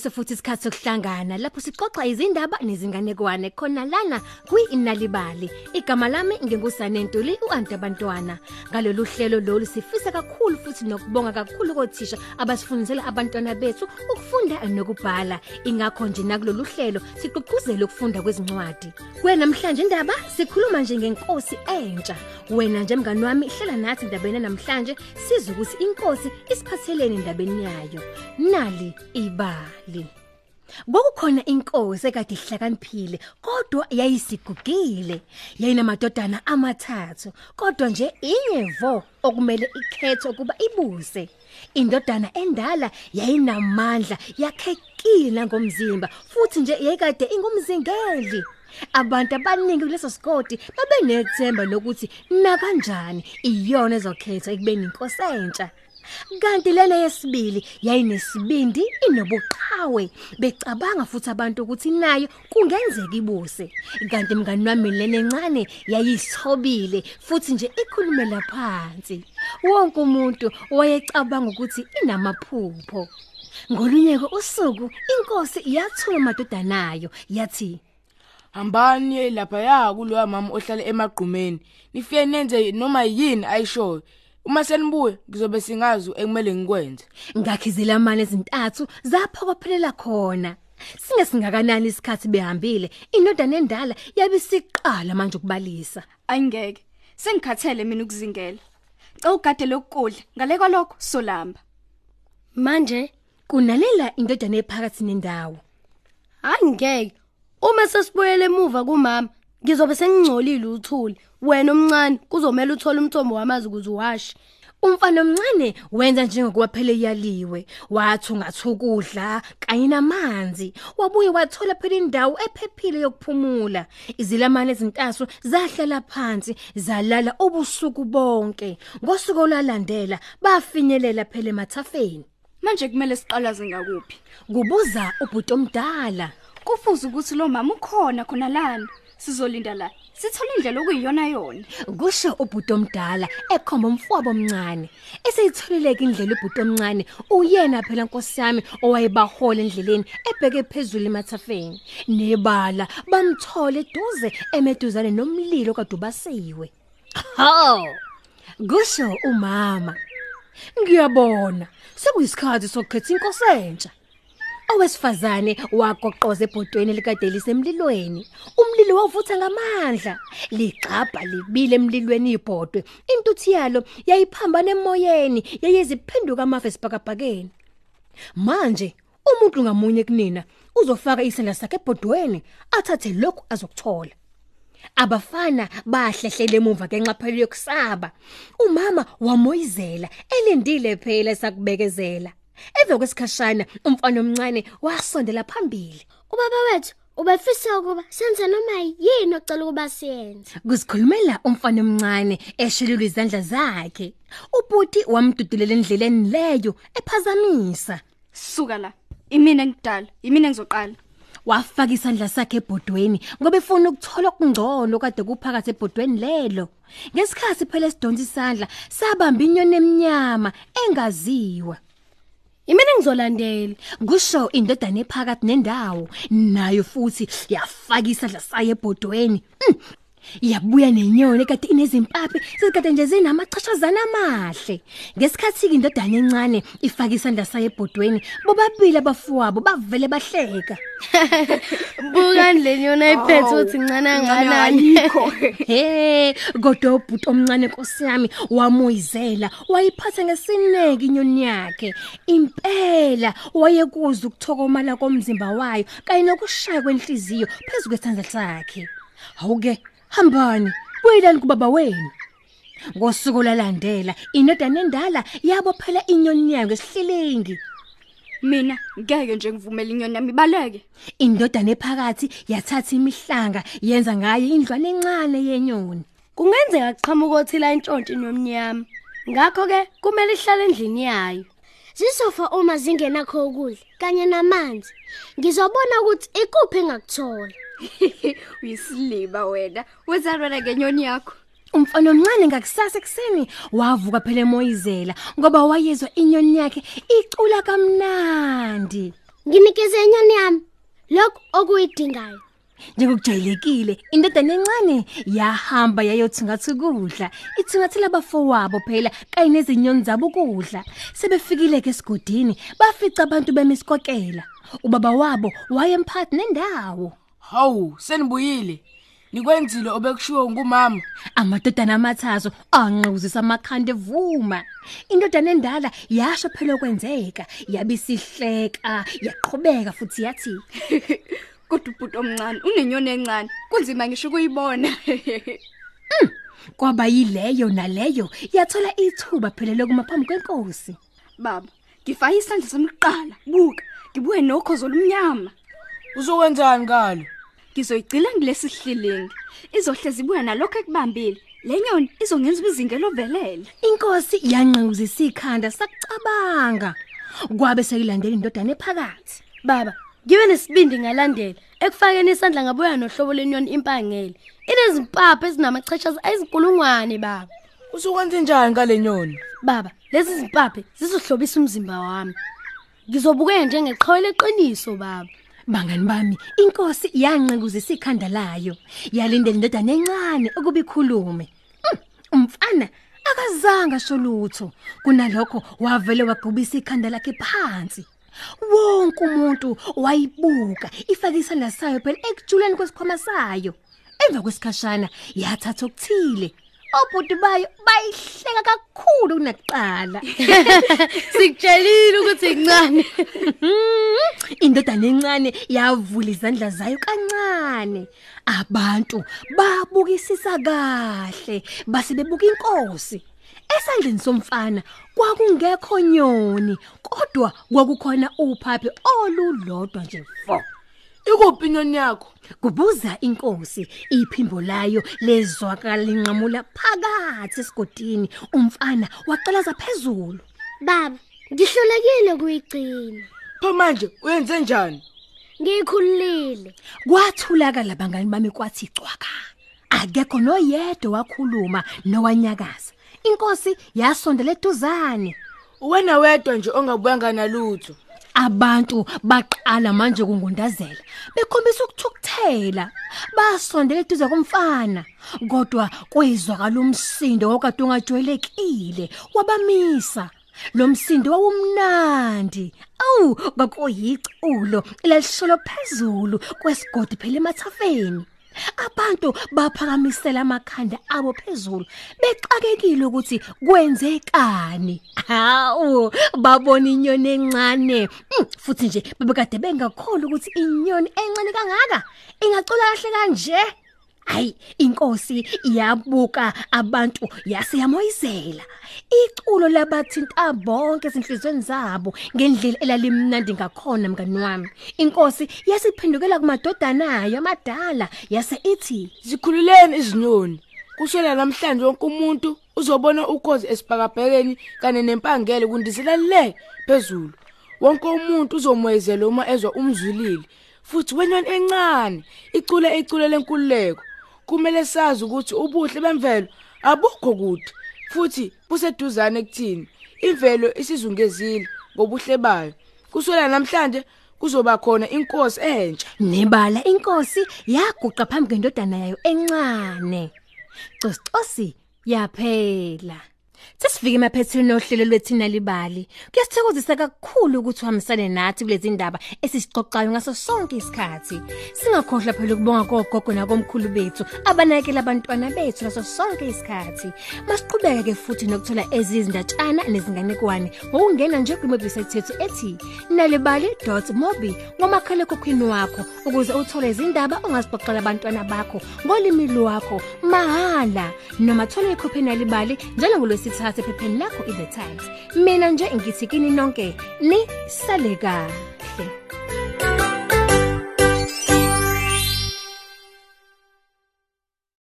yiso futhi isikhathi sokuhlangana lapho sixoxa izindaba nezinganekwane khona lana kwi-inalibali. Igama lami ngingusane Ntuli uAnti abantwana ngalolu hlelo lolu sifisa kakhulu futhi nokubonga kakhulu kothisha abasifundisela abantwana bethu ukufunda nokubhala. Ingakho nje nakulolu hlelo siqhuquzela ukufunda kwezincwadi. Kwena namhlanje indaba sikhuluma nje ngenkosi entsha. Wena nje mngani wami hlela nathi indabeni namhlanje sizwe ukuthi inkosi isiphathelene endabeni yayo. Nali ibali. Kwakukhona inkosi ekade ihlakaniphile kodwa yayisigugile yayinamadodana amathathu kodwa nje inye vo okumele ikhethe ukuba ibuse. Indodana endala yayinamandla yakhekile nangomzimba futhi nje yayikade ingumzingeli. Abantu abaningi kuleso sikoti babenethemba lokuthi na kanjani iyona ezokhetha ekubeni inkosi entsha. Kanti lena yesibili yayinesibindi inobuqhawe. Becabanga futhi abantu ukuthi nayo kungenzeka ibuse. Kanti mngani wami lena encane yayisithobile futhi nje ikhulumela phansi wonke umuntu wayecabanga ukuthi inamaphupho. Ngolunyeko usuku inkosi yathula amadodanayo yathi hambani lapha ya kuloya mama ohlala emagqumeni. Nifike nenze noma yini ayishoyo. Uma senibuye ngizobe singazi ekumele ngikwenze ngakhizela amane ezintathu zaphokophelela khona singe singakanani isikhathi behambile indodana endala yabisiqala manje ukubalisa Ayingeke. Sengikhathele mina ukuzingela. Cela ugade lokudla. Ngale kwalokho solamba. Manje kunalela indodana ephakathi nendawo hayi ngeke. Uma sesibuyele emuva kumama, ngizobe sengingcolile uthuli. Wena omncane kuzomela uthole umthombo wamanzi ukuze uwashe. umfana omncane wenza njengokuba phela iyaliwe wathungatha ukudla kanye namanzi wabuye wathola phela indawo ephephile yokuphumula izilamane ezintasu zahlala phansi zalala ubusuku bonke ngosuku olalandela bafinyelela phela emathafeni Manje kumele siqalaze ngakuphi? kubuza ubhuti omdala Kufuze ukuthi lo mama ukhona khona lana. Sizolinda la. Sithola indlela okuyiyona yona. kusho ubhuti omdala ekhomba umfowabo omncane eseyitholileke indlela ubhuti omncane uyena phela nkosi yami owayebahola endleleni ebheke phezulu emathafeni. Nebala bamthola eduze emeduzane nomlilo kadubasiwe. Ha kusho umama. Ngiyabona sekuyisikhathi sokukhetha inkosi entsha. Owesifazane wagoqoza ebhodweni likade lisemlilweni. Umlilo wavutha ngamandla, ligqabha libile emlilweni ibhodwe. Intuthi yalo yayiphambana emoyeni, yayiziphenduka amafa esibhakabhakeni. Manje umuntu ngamunye kunina uzofaka isandla sakhe ebhodweni, athathe lokhu azokuthola. Abafana bahlehlela emuva ngenxaphelo yokusaba. Umama wamoyizela, elindile phela sakubekezela. Emva kwesikhashana umfana omncane wasondela phambili. Ubaba wethu ubefisa ukuba senze noma yini ocela ukuba siyenze. Kusikhulumela umfana omncane eshilula izandla zakhe. Ubhuti wamdudulela endleleni leyo ephazamisa. Suka la. Imina engidala, imina engizoqala. Wafaka isandla sakhe ebhodweni ngoba efuna ukuthola okungcono kade kuphakathi ebhodweni lelo. Ngesikhathi phela esidonsa isandla sabamba inyoni eminyama engaziwa. Imina ngizolandela. Kusho indodana ephakathi nendawo nayo futhi yafaka isandla sayo ebhodweni. Mm. Yabuya nenyoni kade inezimpaphe sekade nje zinamachashazana amahle. Ngesikhathi ke indodana encane ifaka isandla sayo ebhodweni, bobabili abafowabo bavele bahleka. Buka ndleni yona iphethe uthi ncane kangakanani. Ayikho. He, kodwa ubhuti omncane Nkosi yami wamoyizela, wayiphatha ngesineke inyoni yakhe. Impela wayekuza ukuthokomala komzimba wayo kanye nokushaya kwenhliziyo phezulu kwesandla sakhe. Awuke, hambani, buyelani kubaba wenu. Ngosuku lalandela, indodana endala yabo phela inyoni yayo ngesihlilingi. Mina ngeke nje ngivumele inyoni yami ibaleke. Indodana ephakathi yathatha imihlanga yenza ngayo indlwane encane yenyoni. Kungenzeka kuqhamuka othila intshontshe nomnyama. Ngakho ke kumele ihlale endlini yayo. Zisofa uma zingenakho ukudla kanye namanzi. Ngizobona ukuthi ikuphi engakuthola. Uyisiliba wena. Wenzani ngenyoni yakho? Umfana omncane ngakusasa ekseni wavuka phela emoyizela ngoba wayezwa inyoni yakhe icula kamnandi. nginikeze inyoni yami. Lokho okuyidingayo. Njengokujayelekile indodana encane yahamba yayothingatha ukudla ithingathela abafowabo phela kanye nezinyoni zabo ukudla sebefikile ke esigodini bafica abantu bemisikokela ubaba wabo wayemphathi nendawo. Hawu senibuyile nikwenzile obekushiwo ngumama amadodana amathazo anquzisa amakhanda evuma indodana endala yasho phela okwenzeka yabisihleka yaqhubeka futhi yathi Kodwa ubhuti omncane unenyoni encane. Kunzima ngisho ukuyibona. kwaba yileyo naleyo yathola ithuba phela lokuma phambi kwenkosi Baba, ngifaya isandla sami kuqala. Buka, ngibuye nokhozo lomnyama. uzokwenzani ngalo Ngizoyigcila ngilesi sihlilingi. Izohlezi ibuya nalokho ekubambile. Lenyoni izongenza ubizingelo ovelele. inkosi yanquzisa ikhanda sakucabanga. Kwabe seyilandela indodana ephakathi. Baba ngibe nesibindi ngalandela ekufakeni isandla ngabuya nohlobo lenyoni impangele. Inezimpapha ezinamachashaza ayizinkulungwane baba. Uzokwenza njani ngale nyoni baba lezi zimpaphe zizohlobisa umzimba wami. Ngizobukeka njengeqhawe leqiniso baba. Bangani bami inkosi yanqikuzisa ikhanda layo. Yalindela indodana encane ukuba ikhulume. Mm, umfana akazange asho lutho. Kunalokho wavele wagubisa ikhanda lakhe phansi. Wonke umuntu wayibuka ifaka isandla sayo phela ekujuleni kwesikhwama sayo. Emva kwesikhashana yathatha okuthile. Obhuti bayo bayihleka kakhulu kunakuqala. Sikutshelile ukuthi incane. indodana encane yavula izandla zayo kancane. Abantu babukisisa kahle base bebuka inkosi. Esandleni somfana kwakungekho nyoni kodwa kwakukhona uphaphe olulodwa nje. Fo! Ikuphi inyoni yakho? Kubuza inkosi iphimbo layo lezwakala linqamula phakathi esigodini. Umfana waqalaza phezulu. Baba ngihlulekile kuyigcina pho manje uyenze njani? Ngikhulile. Kwathulakala bangani bami kwathi cwaka. Akekho noyedwa wakhuluma nowanyakaza. Inkosi yasondela eduzane wena wedwa nje ongabuyanga nalutho. Abantu baqala manje ukungundazela. Bekhombisa ukuthukuthela. Basondela eduze komfana. Kodwa kwezwakala umsindo okade ungajwayelekile. Wabamisa. Lo msindo wawumnandi. Awu kwakuyiculo elalisholo phezulu kwesigodi phela emathafeni. Abantu baphakamisela amakhanda abo phezulu bexakekile ukuthi kwenzekani. Hawu babona inyoni encane. Mm, futhi nje bebekade bengakholwa ukuthi inyoni encane kangaka? Ingacula kahle kanje? Hayi inkosi iyabuka abantu yaseyamoyizela iculo labathinta bonke ezinhlizweni zabo ngendlela elalimnandi ngakhona mngani wami. Inkosi yasiphendukela kumadodana ayo amadala yase ithi zikhululeni izinyoni. Kusela namhlanje wonke umuntu uzobona ukhozi esibhakabhekeni kane nempangele kundisela le phezulu. Wonke umuntu uzomoyezela uma ezwa umzwilili futhi wenyoni encane icule icule lenkululeko. Kumele sazi ukuthi ubuhle bemvelo abukho kude futhi buseduzane kuthini. Imvelo isizungezile ngobuhle bayo. Kusela namhlanje kuzoba khona inkosi entsha. Nebala inkosi yaguqa phambi kwendodana yayo encane. Cosicosi yaphela. Sesifike emaphethweni ohlelo lwethina libali. Kuyasithokozisa kakhulu ukuthi uhambisane nathi kulezi ndaba esisixoxayo ngaso sonke isikhathi. Singakhohlwa phela ukubonga kogogo nakomkhulu bethu abanakela abantwana bethu ngaso sonke isikhathi. Masiqhubeke ke futhi nokuthola ezizindatshana nezinganekwane ngokungena nje kwiwebsite yethu ethi nalibali.mobi ngomakhala kokhokhini wakho ukuze uthole izindaba ongazixoxela abantwana bakho ngolimi lwakho mahala noma thola ikhophi nalibali njalo ngolwesithathu ephepheni lakho iThe Times. Mina nje ngithi kini nonke ni sale kahle.